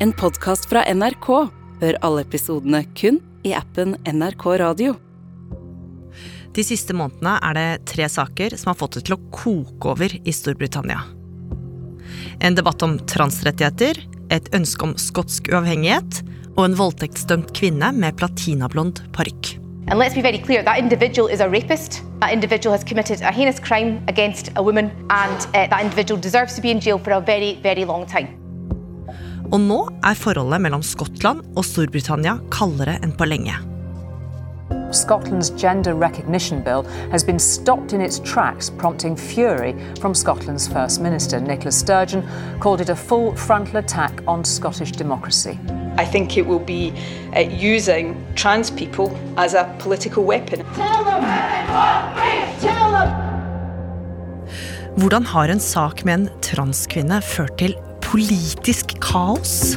En podkast fra NRK. Hør alle episodene kun i appen NRK Radio. De siste månedene er det tre saker som har fått det til å koke over i Storbritannia. En debatt om transrettigheter, et ønske om skotsk uavhengighet og en voldtektsdømt kvinne med platinablond parykk. And let's be very clear that individual is a rapist. That individual has committed a heinous crime against a woman, and uh, that individual deserves to be in jail for a very, very long time. Og nå er forholdet mellom Skottland og Storbritannia kaldere enn på lenge. Scotland's gender recognition bill has been stopped in its tracks, prompting fury from Scotland's First Minister. Nicola Sturgeon called it a full frontal attack on Scottish democracy. I think it will be uh, using trans people as a political weapon. Hvordan har en sak med en transkvinne ført til politisk kaos?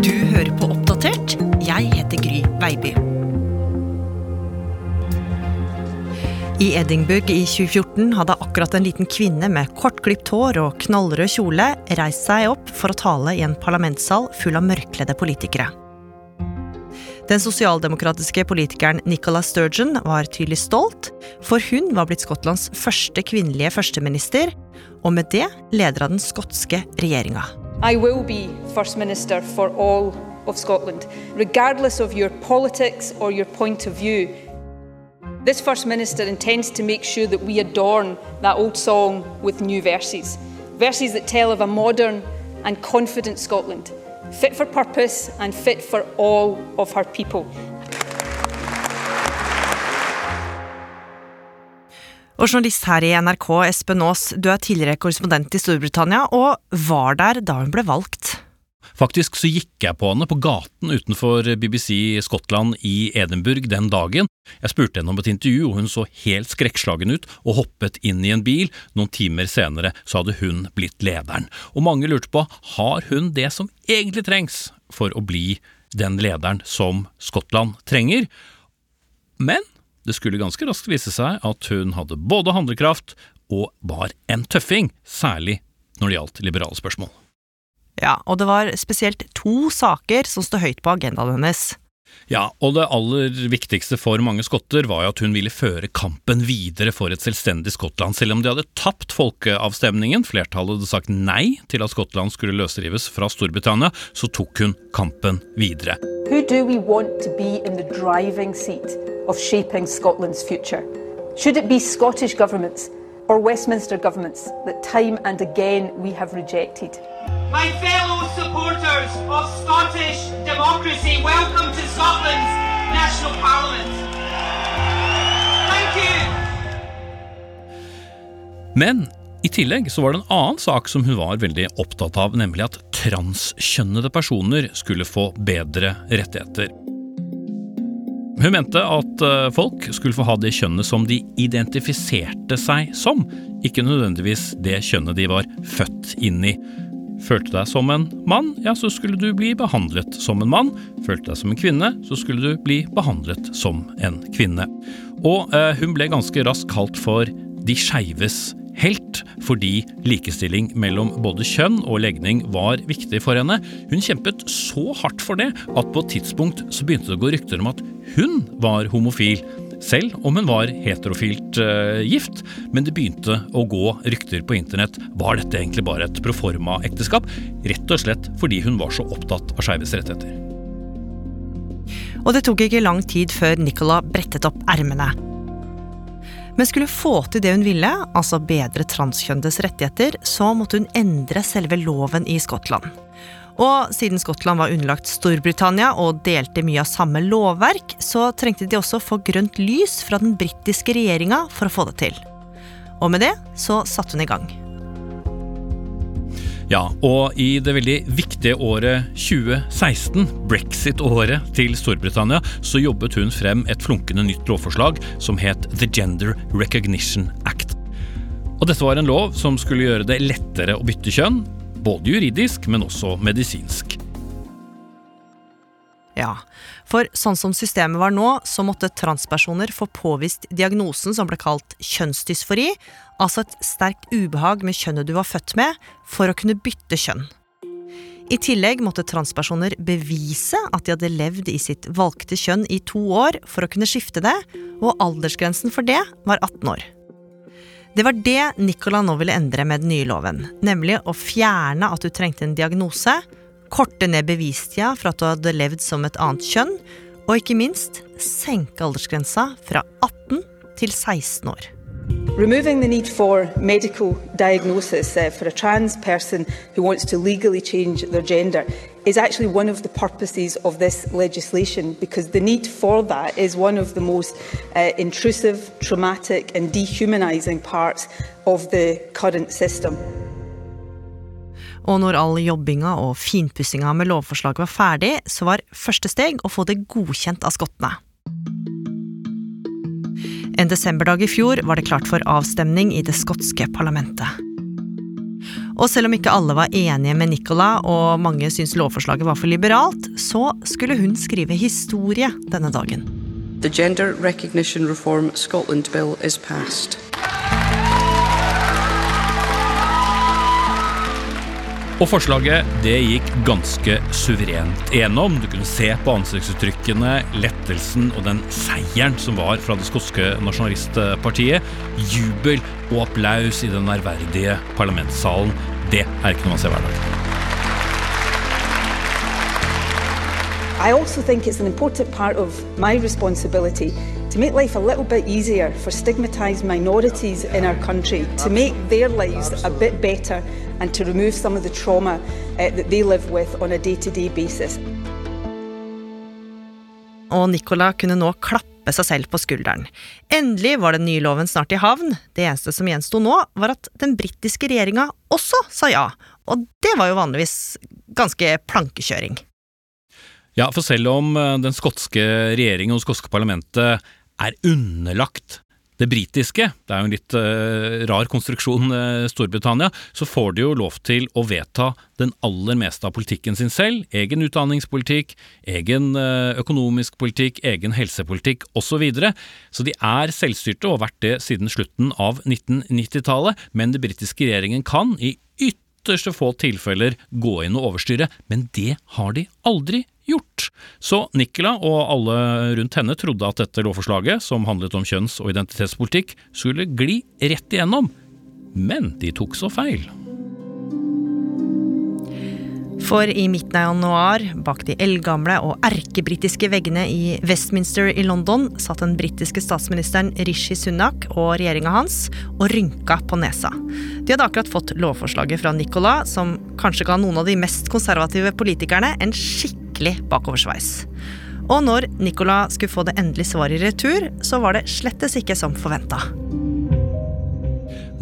Du hører på Oppdatert. Jeg heter Gry Veiby. I Edinburgh i 2014 hadde akkurat en liten kvinne med kortklipt hår og knallrød kjole reist seg opp for å tale i en parlamentssal full av mørkledde politikere. Den sosialdemokratiske politikeren Nicola Sturgeon var tydelig stolt, for hun var blitt Skottlands første kvinnelige førsteminister, og med det leder av den skotske regjeringa. I will be First Minister for all of Scotland, regardless of your politics or your point of view. This First Minister intends to make sure that we adorn that old song with new verses. Verses that tell of a modern and confident Scotland, fit for purpose and fit for all of her people. Og journalist her i NRK, Espen Aas, du er tidligere korrespondent i Storbritannia, og var der da hun ble valgt. Faktisk så gikk jeg på henne på gaten utenfor BBC Skottland i Edinburgh den dagen. Jeg spurte henne om et intervju, og hun så helt skrekkslagen ut og hoppet inn i en bil. Noen timer senere så hadde hun blitt lederen, og mange lurte på har hun det som egentlig trengs for å bli den lederen som Skottland trenger. Men det skulle ganske raskt vise seg at hun hadde både handlekraft og var en tøffing, særlig når det gjaldt liberale spørsmål. Ja, og det var spesielt to saker som sto høyt på agendaen hennes. Ja, og det aller viktigste for mange skotter var jo at hun ville føre kampen videre for et selvstendig Skottland. Selv om de hadde tapt folkeavstemningen, flertallet hadde sagt nei til at Skottland skulle løsrives fra Storbritannia, så tok hun kampen videre. Who do we want to be in the driving seat of shaping Scotland's future? Should it be Scottish governments or Westminster governments that time and again we have rejected? My fellow supporters of Scottish democracy, welcome to Scotland's National Parliament. Thank you. Men i tillegg så var det en annen sak som hun var veldig opptatt av, nemlig at transkjønnede personer skulle få bedre rettigheter. Hun mente at eh, folk skulle få ha det kjønnet som de identifiserte seg som, ikke nødvendigvis det kjønnet de var født inn i. Følte deg som en mann, ja, så skulle du bli behandlet som en mann. Følte deg som en kvinne, så skulle du bli behandlet som en kvinne. Og eh, hun ble ganske raskt kalt for de skeives helt, fordi likestilling mellom både kjønn og legning var viktig for henne. Hun kjempet så hardt for det at på et tidspunkt så begynte det å gå rykter om at hun var homofil. Selv om hun var heterofilt uh, gift, men det begynte å gå rykter på internett. Var dette egentlig bare et proforma-ekteskap? Rett og slett fordi hun var så opptatt av skeives rettigheter. Og det tok ikke lang tid før Nicola brettet opp ermene. Men skulle få til det hun ville, altså bedre transkjønnes rettigheter, så måtte hun endre selve loven i Skottland. Og siden Skottland var underlagt Storbritannia og delte mye av samme lovverk, så trengte de også få grønt lys fra den britiske regjeringa for å få det til. Og med det så satte hun i gang. Ja, og i det veldig viktige året 2016, brexit-året til Storbritannia, så jobbet hun frem et flunkende nytt lovforslag som het The Gender Recognition Act. Og dette var en lov som skulle gjøre det lettere å bytte kjønn, både juridisk, men også medisinsk. Ja, for sånn som systemet var nå, så måtte transpersoner få påvist diagnosen som ble kalt kjønnsdysfori, altså et sterkt ubehag med kjønnet du var født med, for å kunne bytte kjønn. I tillegg måtte transpersoner bevise at de hadde levd i sitt valgte kjønn i to år for å kunne skifte det, og aldersgrensen for det var 18 år. Det var det Nicola nå ville endre med den nye loven, nemlig å fjerne at du trengte en diagnose, korte ned bevistida for at du hadde levd som et annet kjønn, og ikke minst senke aldersgrensa fra 18 til 16 år. Removing the need for medical diagnosis uh, for a trans person who wants to legally change their gender is actually one of the purposes of this legislation because the need for that is one of the most uh, intrusive, traumatic, and dehumanising parts of the current system. Og når all jobbinga og finpussinga med lovforslaget var ferdig, så var første steg å få det godkjent av skottene. En desemberdag i fjor var det klart for avstemning i det skotske parlamentet. Og selv om ikke alle var enige med Nicola, og mange syntes lovforslaget var for liberalt, så skulle hun skrive historie denne dagen. The Gender Recognition Reform Scotland Bill is passed. Og forslaget det gikk ganske suverent igjennom. Du kunne se på ansiktsuttrykkene, lettelsen og den seieren som var fra det skotske nasjonalistpartiet. Jubel og applaus i den ærverdige parlamentssalen. Det er ikke noe man ser hver dag. I also think it's an important part of my responsibility to make life a little bit easier for stigmatised minorities in our country, to make their lives a bit better and to remove some of the trauma uh, that they live with on a day to day basis. Og Nicola kunne nå klappe seg selv på skulderen. Endelig var den nye loven snart i havn. Det eneste som gjensto nå, var at den britiske regjeringa også sa ja. Og det var jo vanligvis ganske plankekjøring. Ja, for selv om eh, den skotske regjeringen og det skotske parlamentet er underlagt det britiske, det er jo en litt uh, rar konstruksjon, uh, Storbritannia, så får de jo lov til å vedta den aller meste av politikken sin selv. Egen utdanningspolitikk, egen uh, økonomisk politikk, egen helsepolitikk osv. Så, videre. så de er selvstyrte og har vært det siden slutten av 1990-tallet, men den britiske regjeringen kan i ytterste få tilfeller gå inn og overstyre, men det har de aldri gjort. Så Nicola og alle rundt henne trodde at dette lovforslaget, som handlet om kjønns- og identitetspolitikk, skulle gli rett igjennom. Men de tok så feil. For i midten av januar, bak de eldgamle og erkebritiske veggene i Westminster i London, satt den britiske statsministeren Rishi Sunak og regjeringa hans og rynka på nesa. De hadde akkurat fått lovforslaget fra Nicola, som kanskje ga noen av de mest konservative politikerne en skikkelig bakoversveis. Og når Nicola skulle få det endelige svaret i retur, så var det slettes ikke som forventa.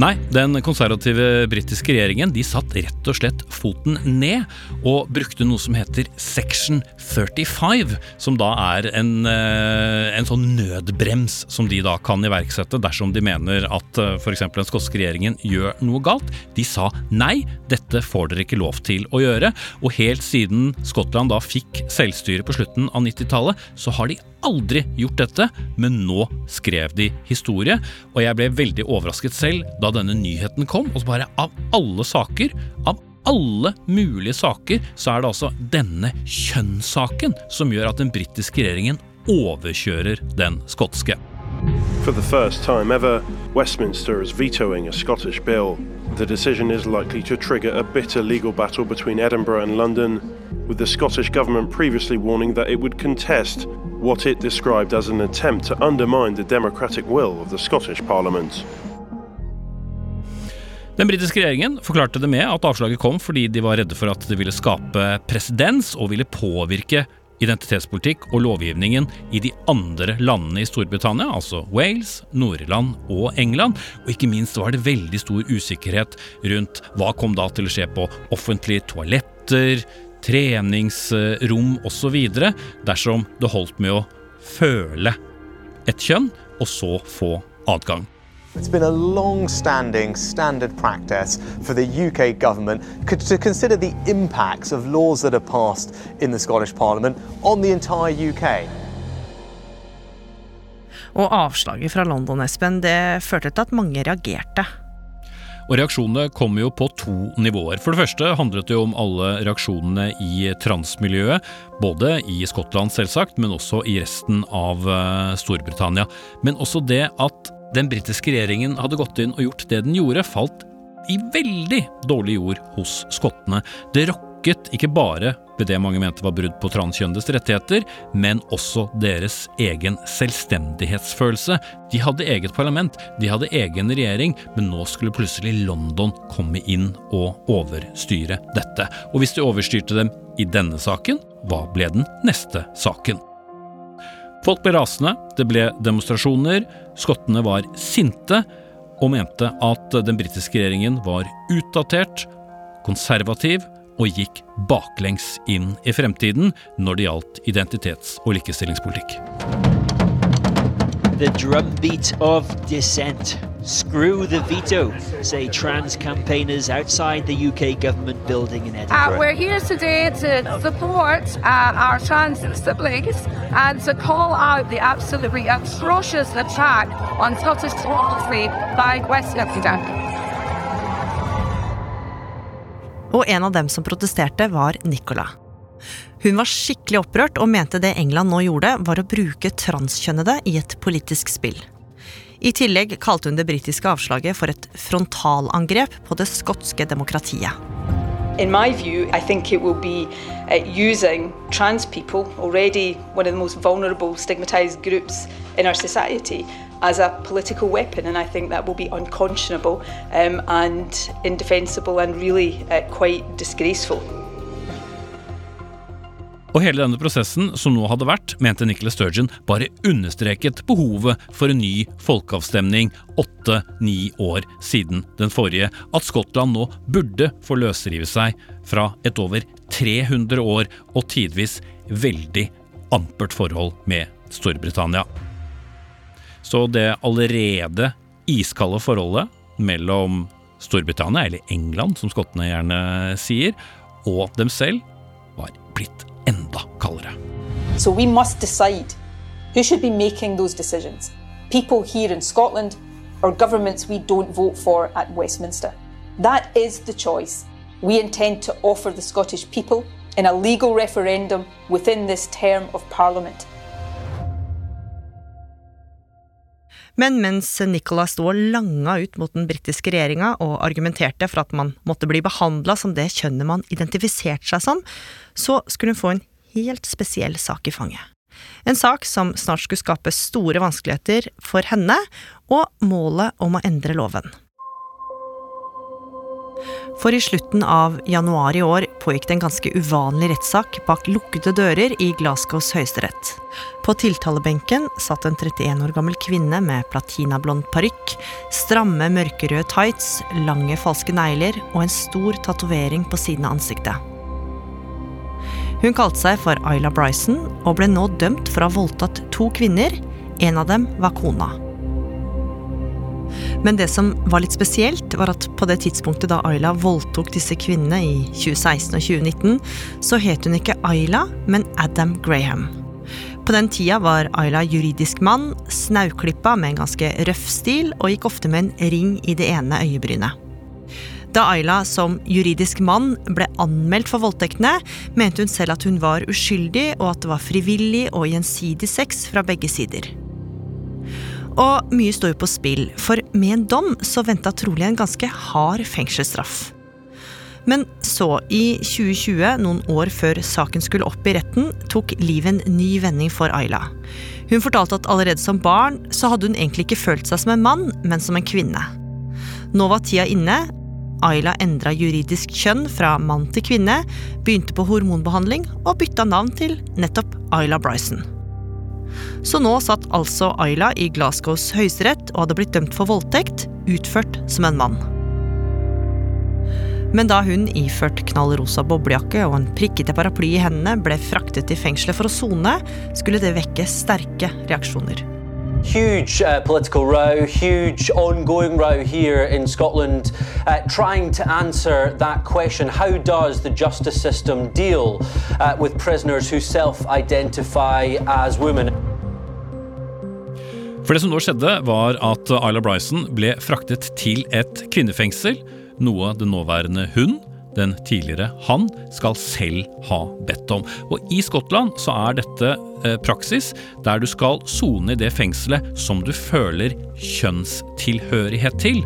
Nei, den konservative britiske regjeringen de satt rett og slett foten ned og brukte noe som heter section 35, som da er en, eh, en sånn nødbrems som de da kan iverksette dersom de mener at eh, f.eks. den skotske regjeringen gjør noe galt. De sa nei, dette får dere ikke lov til å gjøre. Og helt siden Skottland da fikk selvstyre på slutten av 90-tallet, så har de aldri gjort dette, men nå skrev de historie. Og jeg ble veldig overrasket selv da denne nyheten kom, og så bare av alle saker, av alle mulige saker, så er det altså denne kjønnssaken som gjør at den britiske regjeringen overkjører den skotske. For the first time ever, Westminster is vetoing a Scottish bill. The decision is likely to trigger a bitter legal battle between Edinburgh and London, with the Scottish Government previously warning that it would contest what it described as an attempt to undermine the democratic will of the Scottish Parliament. Den britiske regjeringen forklarte det med at avslaget kom fordi de var redde for at det ville skape presedens og ville påvirke identitetspolitikk og lovgivningen i de andre landene i Storbritannia, altså Wales, Nord-Irland og England. Og ikke minst var det veldig stor usikkerhet rundt hva kom da til å skje på offentlige toaletter, treningsrom osv. dersom det holdt med å føle et kjønn, og så få adgang. It's been a long standing standard practice for the UK government to consider the impacts of laws that are passed in the Scottish Parliament on the entire UK. Og avslaget fra London, Espen, det førte til at mange reagerte. Og reaksjonene kom jo på to nivåer. For det første handlet det jo om alle reaksjonene i transmiljøet. Både i Skottland, selvsagt, men også i resten av eh, Storbritannia. Men også det at den britiske regjeringen hadde gått inn og gjort det den gjorde, falt i veldig dårlig jord hos skottene. Det rokket ikke bare ved det mange mente var brudd på transkjønnedes rettigheter, men også deres egen selvstendighetsfølelse. De hadde eget parlament, de hadde egen regjering, men nå skulle plutselig London komme inn og overstyre dette. Og hvis de overstyrte dem i denne saken, hva ble den neste saken? Folk ble rasende, det ble demonstrasjoner, skottene var sinte og mente at den britiske regjeringen var utdatert, konservativ og gikk baklengs inn i fremtiden når det gjaldt identitets- og likestillingspolitikk. The drumbeat of dissent. Screw the veto, say trans campaigners outside the UK government building in Uh, we're here today to support uh, our trans siblings and to call out the absolutely atrocious attack on Scottish democracy by Westminster. Og en av dem som protesterte, var Nicola. Hun var skikkelig opprørt og mente det England nå gjorde, var å bruke transkjønnede i et politisk spill. I tillegg kalte hun det britiske avslaget for et frontalangrep på det skotske demokratiet. In my view, I think it will be uh, using trans people, already one of the most vulnerable, stigmatized groups in our society, as a political weapon, and I think that will be unconscionable um, and indefensible and really uh, quite disgraceful. Og hele denne prosessen som nå hadde vært, mente Nicholas Sturgeon bare understreket behovet for en ny folkeavstemning åtte-ni år siden den forrige, at Skottland nå burde få løsrive seg fra et over 300 år og tidvis veldig ampert forhold med Storbritannia. Så det allerede iskalde forholdet mellom Storbritannia, eller England som skottene gjerne sier, og dem selv, var blitt enda kaldere. So we must decide who should be making those decisions. People here in Scotland or governments we don't vote for at Westminster. That is the choice we intend to offer the Scottish people in a legal referendum within this term of Parliament. Men mens Nicola sto og langa ut mot den britiske regjeringa og argumenterte for at man måtte bli behandla som det kjønnet man identifiserte seg som, så skulle hun få en helt spesiell sak i fanget. En sak som snart skulle skape store vanskeligheter for henne, og målet om å endre loven. For i slutten av januar i år pågikk det en ganske uvanlig rettssak bak lukkede dører i Glasgows høyesterett. På tiltalebenken satt en 31 år gammel kvinne med platinablond parykk, stramme mørkerøde tights, lange falske negler og en stor tatovering på siden av ansiktet. Hun kalte seg for Ayla Bryson og ble nå dømt for å ha voldtatt to kvinner. En av dem var kona. Men det som var litt spesielt, var at på det tidspunktet da Ayla voldtok disse kvinnene i 2016 og 2019, så het hun ikke Ayla, men Adam Graham. På den tida var Ayla juridisk mann, snauklippa med en ganske røff stil, og gikk ofte med en ring i det ene øyebrynet. Da Ayla som juridisk mann ble anmeldt for voldtektene, mente hun selv at hun var uskyldig, og at det var frivillig og gjensidig sex fra begge sider. Og mye står jo på spill, for med en dom så venta trolig en ganske hard fengselsstraff. Men så, i 2020, noen år før saken skulle opp i retten, tok livet en ny vending for Ayla. Hun fortalte at allerede som barn så hadde hun egentlig ikke følt seg som en mann, men som en kvinne. Nå var tida inne. Ayla endra juridisk kjønn fra mann til kvinne, begynte på hormonbehandling og bytta navn til nettopp Ayla Bryson. Så nå satt altså Ayla i Glasgows høyesterett og hadde blitt dømt for voldtekt, utført som en mann. Men da hun, iført knallrosa boblejakke og en prikkete paraply i hendene, ble fraktet til fengselet for å sone, skulle det vekke sterke reaksjoner. Huge uh, political row, huge ongoing row here in Scotland, uh, trying to answer that question how does the justice system deal uh, with prisoners who self identify as women? For det som nå skjedde, var at Isla Bryson ble fraktet til et kvinnefengsel, noe den nåværende hun den tidligere han skal selv ha bedt om. Og I Skottland så er dette praksis der du skal sone i det fengselet som du føler kjønnstilhørighet til.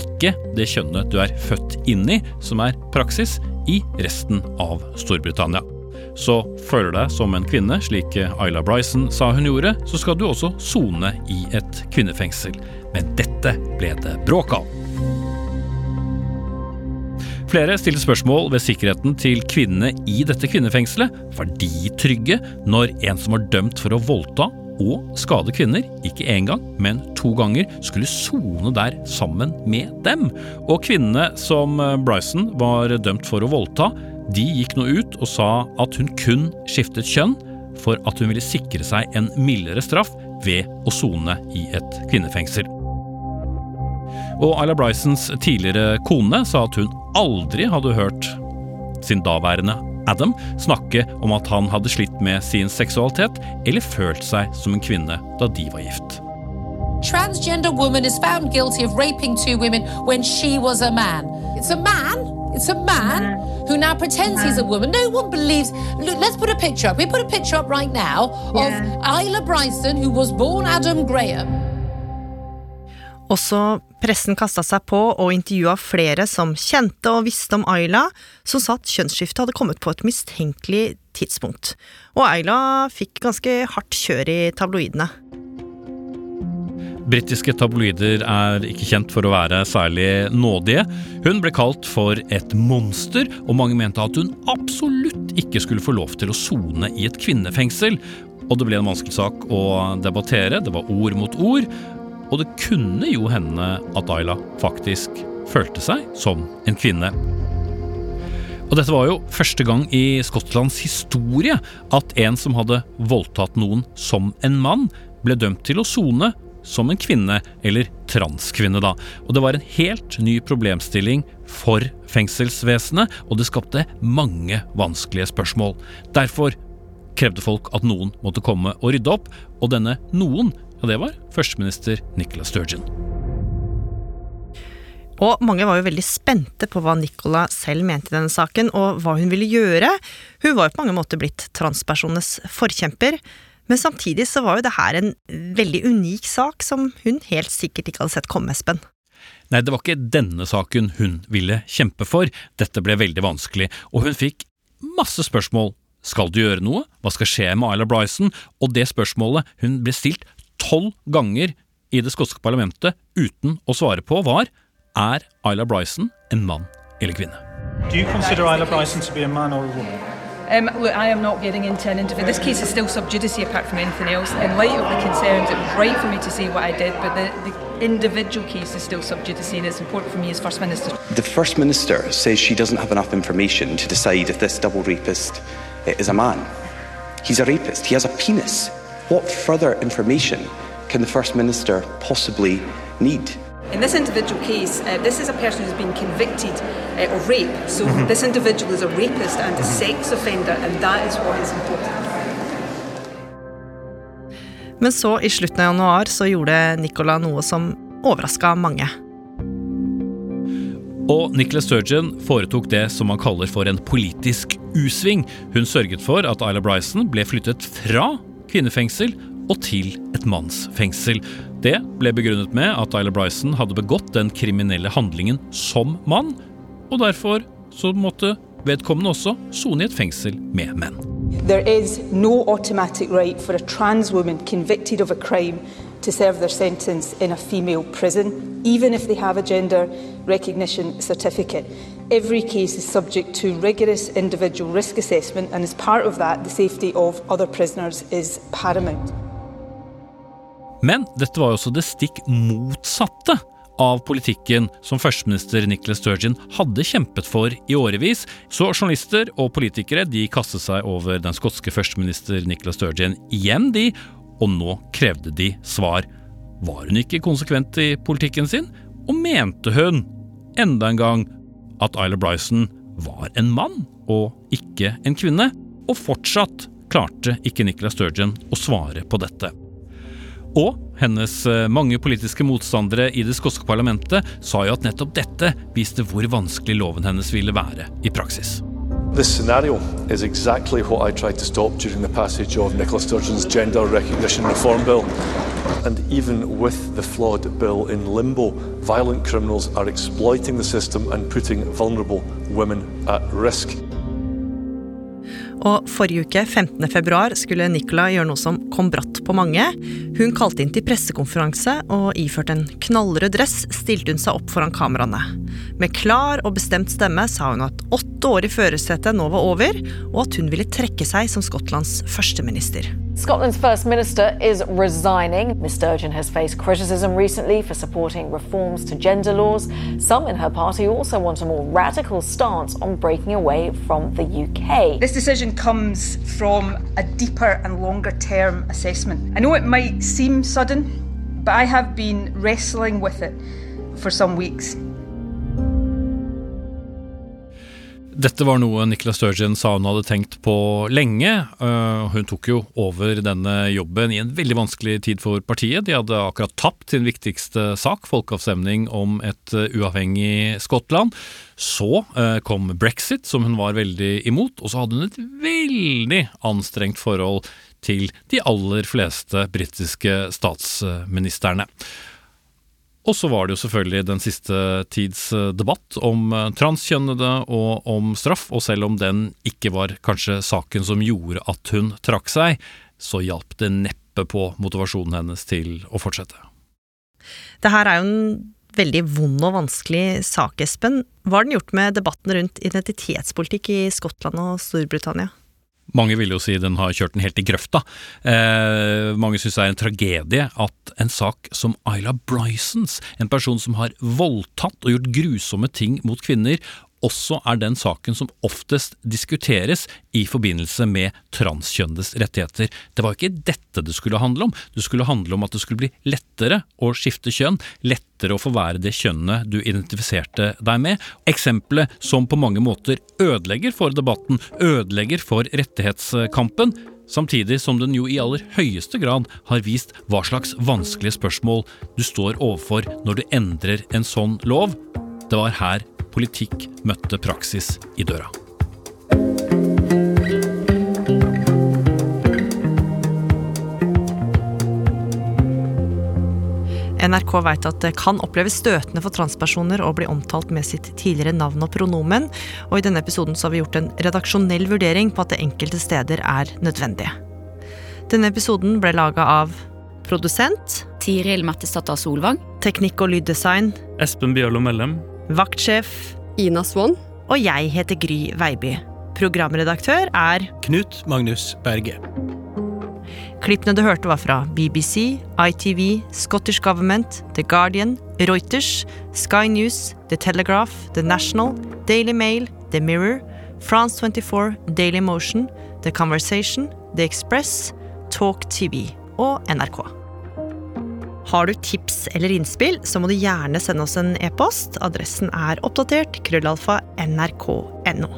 Ikke det kjønnet du er født inn i, som er praksis i resten av Storbritannia. Så føler du deg som en kvinne, slik Ayla Bryson sa hun gjorde, så skal du også sone i et kvinnefengsel. Men dette ble det bråk av. Flere stiller spørsmål ved sikkerheten til kvinnene i dette kvinnefengselet. Var de trygge når en som var dømt for å voldta og skade kvinner, ikke én gang, men to ganger, skulle sone der sammen med dem? Og kvinnene som Bryson var dømt for å voldta, de gikk nå ut og sa at hun kun skiftet kjønn for at hun ville sikre seg en mildere straff ved å sone i et kvinnefengsel. Og Ayla Brysons tidligere kone sa at hun aldri hadde hørt sin daværende Adam snakke om at han hadde slitt med sin seksualitet eller følt seg som en kvinne da de var gift. Transgender woman is found guilty of raping two women when she was a man. It's a man. It's a man who now pretends he's a woman. No one believes. Look, let's put a picture up. We put a picture up right now of Isla Bryson, who was born Adam Graham. Også pressen kasta seg på og intervjua flere som kjente og visste om Ayla, som sa at kjønnsskiftet hadde kommet på et mistenkelig tidspunkt. Og Ayla fikk ganske hardt kjør i tabloidene. Britiske tabloider er ikke kjent for å være særlig nådige. Hun ble kalt for et monster, og mange mente at hun absolutt ikke skulle få lov til å sone i et kvinnefengsel. Og det ble en vanskelig sak å debattere, det var ord mot ord. Og det kunne jo hende at Ayla faktisk følte seg som en kvinne. Og dette var jo første gang i Skottlands historie at en som hadde voldtatt noen som en mann, ble dømt til å sone som en kvinne, eller transkvinne, da. Og det var en helt ny problemstilling for fengselsvesenet, og det skapte mange vanskelige spørsmål. Derfor krevde folk at noen måtte komme og rydde opp, og denne noen, ja, det var førsteminister Nicola Sturgeon. Og mange var jo veldig spente på hva Nicola selv mente i denne saken, og hva hun ville gjøre. Hun var jo på mange måter blitt transpersonenes forkjemper. Men samtidig så var jo det her en veldig unik sak som hun helt sikkert ikke hadde sett komme, Espen. Nei, det var ikke denne saken hun ville kjempe for. Dette ble veldig vanskelig, og hun fikk masse spørsmål. Skal du gjøre noe? Hva skal skje med Ayla Bryson? Og det spørsmålet hun ble stilt tolv ganger i det skotske parlamentet uten å svare på, var er Ayla Bryson en mann eller kvinne? Do you consider Isla Bryson to be a man or a woman? Um, look, I am not getting into an interview. This case is still sub judice apart from anything else. In light of the concerns, it was right for me to say what I did, but the, the individual case is still sub judice, and it's important for me as First Minister. The First Minister says she doesn't have enough information to decide if this double rapist is a man. He's a rapist, he has a penis. What further information can the First Minister possibly need? In this individual case, uh, this is a person who's been convicted uh, of rape. So Mhm. this individual is a rapist and a sex offender, and that is what is important. Men så, i slutten av januar, så gjorde Nicola noe som overraska mange. Og Nicholas Sturgeon foretok det som man kaller for en politisk U-sving. Hun sørget for at Isla Bryson ble flyttet fra kvinnefengsel og til et mannsfengsel. Det ble begrunnet med at Tyler Bryson hadde begått den kriminelle handlingen som mann, og derfor så måtte vedkommende også sone i et fengsel med menn. There is no automatic right for a trans woman convicted of crime to serve their sentence in a female prison, even if they have a gender recognition. Every case is subject to rigorous individual risk assessment, and as part of that, the safety of other prisoners is paramount. Men dette var jo også det stikk motsatte av politikken som førsteminister Nicholas Sturgeon hadde kjempet for i årevis. Så journalister og politikere de kastet seg over den skotske førsteminister Nicholas Sturgeon igjen, de, og nå krevde de svar. Var hun ikke konsekvent i politikken sin, og mente hun, enda en gang, at Isla Bryson var en mann og ikke en kvinne? Og fortsatt klarte ikke Nicola Sturgeon å svare på dette. Og hennes eh, mange politiske motstandere i det skotske parlamentet sa jo at nettopp dette viste hvor vanskelig loven hennes ville være i praksis. This scenario is exactly what I tried to stop during the passage of Nicola Sturgeon's Gender Recognition Reform Bill. And even with the flawed bill in limbo, violent criminals are exploiting the system and putting vulnerable women at risk. Og forrige uke, 15. februar, skulle Nicola gjøre noe som kom bratt på mange. Hun kalte inn til pressekonferanse, og iført en knallrød dress stilte hun seg opp foran kameraene. Med klar og bestemt stemme sa hun at åtte år i førersetet nå var over, og at hun ville trekke seg som Skottlands førsteminister. Scotland's First Minister is resigning. Miss Sturgeon has faced criticism recently for supporting reforms to gender laws. Some in her party also want a more radical stance on breaking away from the UK. This decision comes from a deeper and longer term assessment. I know it might seem sudden, but I have been wrestling with it for some weeks. Dette var noe Nicola Sturgeon sa hun hadde tenkt på lenge. Uh, hun tok jo over denne jobben i en veldig vanskelig tid for partiet. De hadde akkurat tapt sin viktigste sak, folkeavstemning om et uh, uavhengig Skottland. Så uh, kom brexit, som hun var veldig imot, og så hadde hun et veldig anstrengt forhold til de aller fleste britiske statsministrene. Og så var det jo selvfølgelig den siste tids eh, debatt om eh, transkjønnede og om straff, og selv om den ikke var kanskje saken som gjorde at hun trakk seg, så hjalp det neppe på motivasjonen hennes til å fortsette. Det her er jo en veldig vond og vanskelig sak, Espen. Hva har den gjort med debatten rundt identitetspolitikk i Skottland og Storbritannia? Mange vil jo si den har kjørt den helt i grøfta. Eh, mange syns det er en tragedie at en sak som Ayla Brysons, en person som har voldtatt og gjort grusomme ting mot kvinner, også er den saken som oftest diskuteres i forbindelse med transkjønnedes rettigheter. Det var ikke dette det skulle handle om. Det skulle handle om at det skulle bli lettere å skifte kjønn, lettere å få være det kjønnet du identifiserte deg med. Eksempelet som på mange måter ødelegger for debatten, ødelegger for rettighetskampen, samtidig som den jo i aller høyeste grad har vist hva slags vanskelige spørsmål du står overfor når du endrer en sånn lov. Det var her politikk møtte praksis i døra. NRK vet at det kan oppleves støtende for transpersoner å bli omtalt med sitt tidligere navn og pronomen, og i denne episoden så har vi gjort en redaksjonell vurdering på at det enkelte steder er nødvendig. Denne episoden ble laga av produsent Tiril Mattisdatter Solvang. Teknikk og lyddesign Espen Bjørlo Mellem. Vaktsjef Ina Swann. Og jeg heter Gry Veiby. Programredaktør er Knut Magnus Berge. Klippene du hørte var fra BBC, ITV, Scottish Government, The Guardian, Reuters, Sky News, The Telegraph, The National, Daily Mail, The Mirror, France 24, Daily Motion, The Conversation, The Express, Talk TV og NRK. Har du tips eller innspill, så må du gjerne sende oss en e-post. Adressen er oppdatert krøllalfa nrk.no.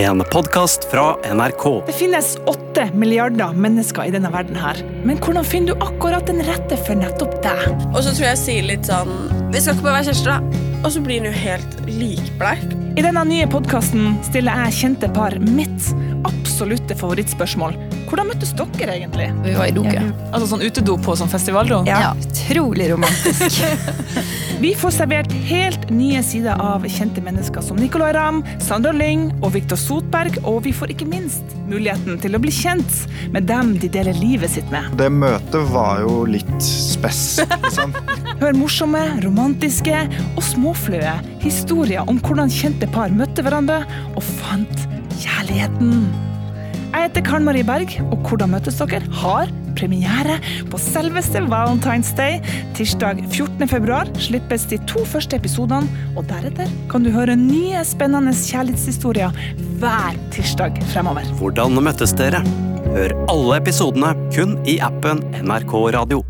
En podkast fra NRK. Det finnes åtte milliarder mennesker i denne verden her. Men hvordan finner du akkurat den rette for nettopp deg? Og så tror jeg jeg sier litt sånn Vi skal ikke bare være kjærester, da. Og så blir han jo helt likbleik. I denne nye podkasten stiller jeg kjente par mitt absolutte favorittspørsmål. Hvordan møttes dere egentlig? Vi var i doke. Ja. Altså sånn utedo på sånn festivaldo? Ja, utrolig romantisk. Vi får servert helt nye sider av kjente mennesker som Nicolay Ramm, Sandra Lyng og Viktor Sotberg, og vi får ikke minst muligheten til å bli kjent med dem de deler livet sitt med. Det møtet var jo litt spess. Liksom. Hør morsomme, romantiske og småfløye historier om hvordan kjente par møtte hverandre og fant kjærligheten. Jeg heter Karen Marie Berg, og Hvordan møtes dere? har premiere på selveste Valentine's Day. Tirsdag 14. februar slippes de to første episodene, og deretter kan du høre nye spennende kjærlighetshistorier hver tirsdag fremover. Hvordan møttes dere? Hør alle episodene kun i appen NRK Radio.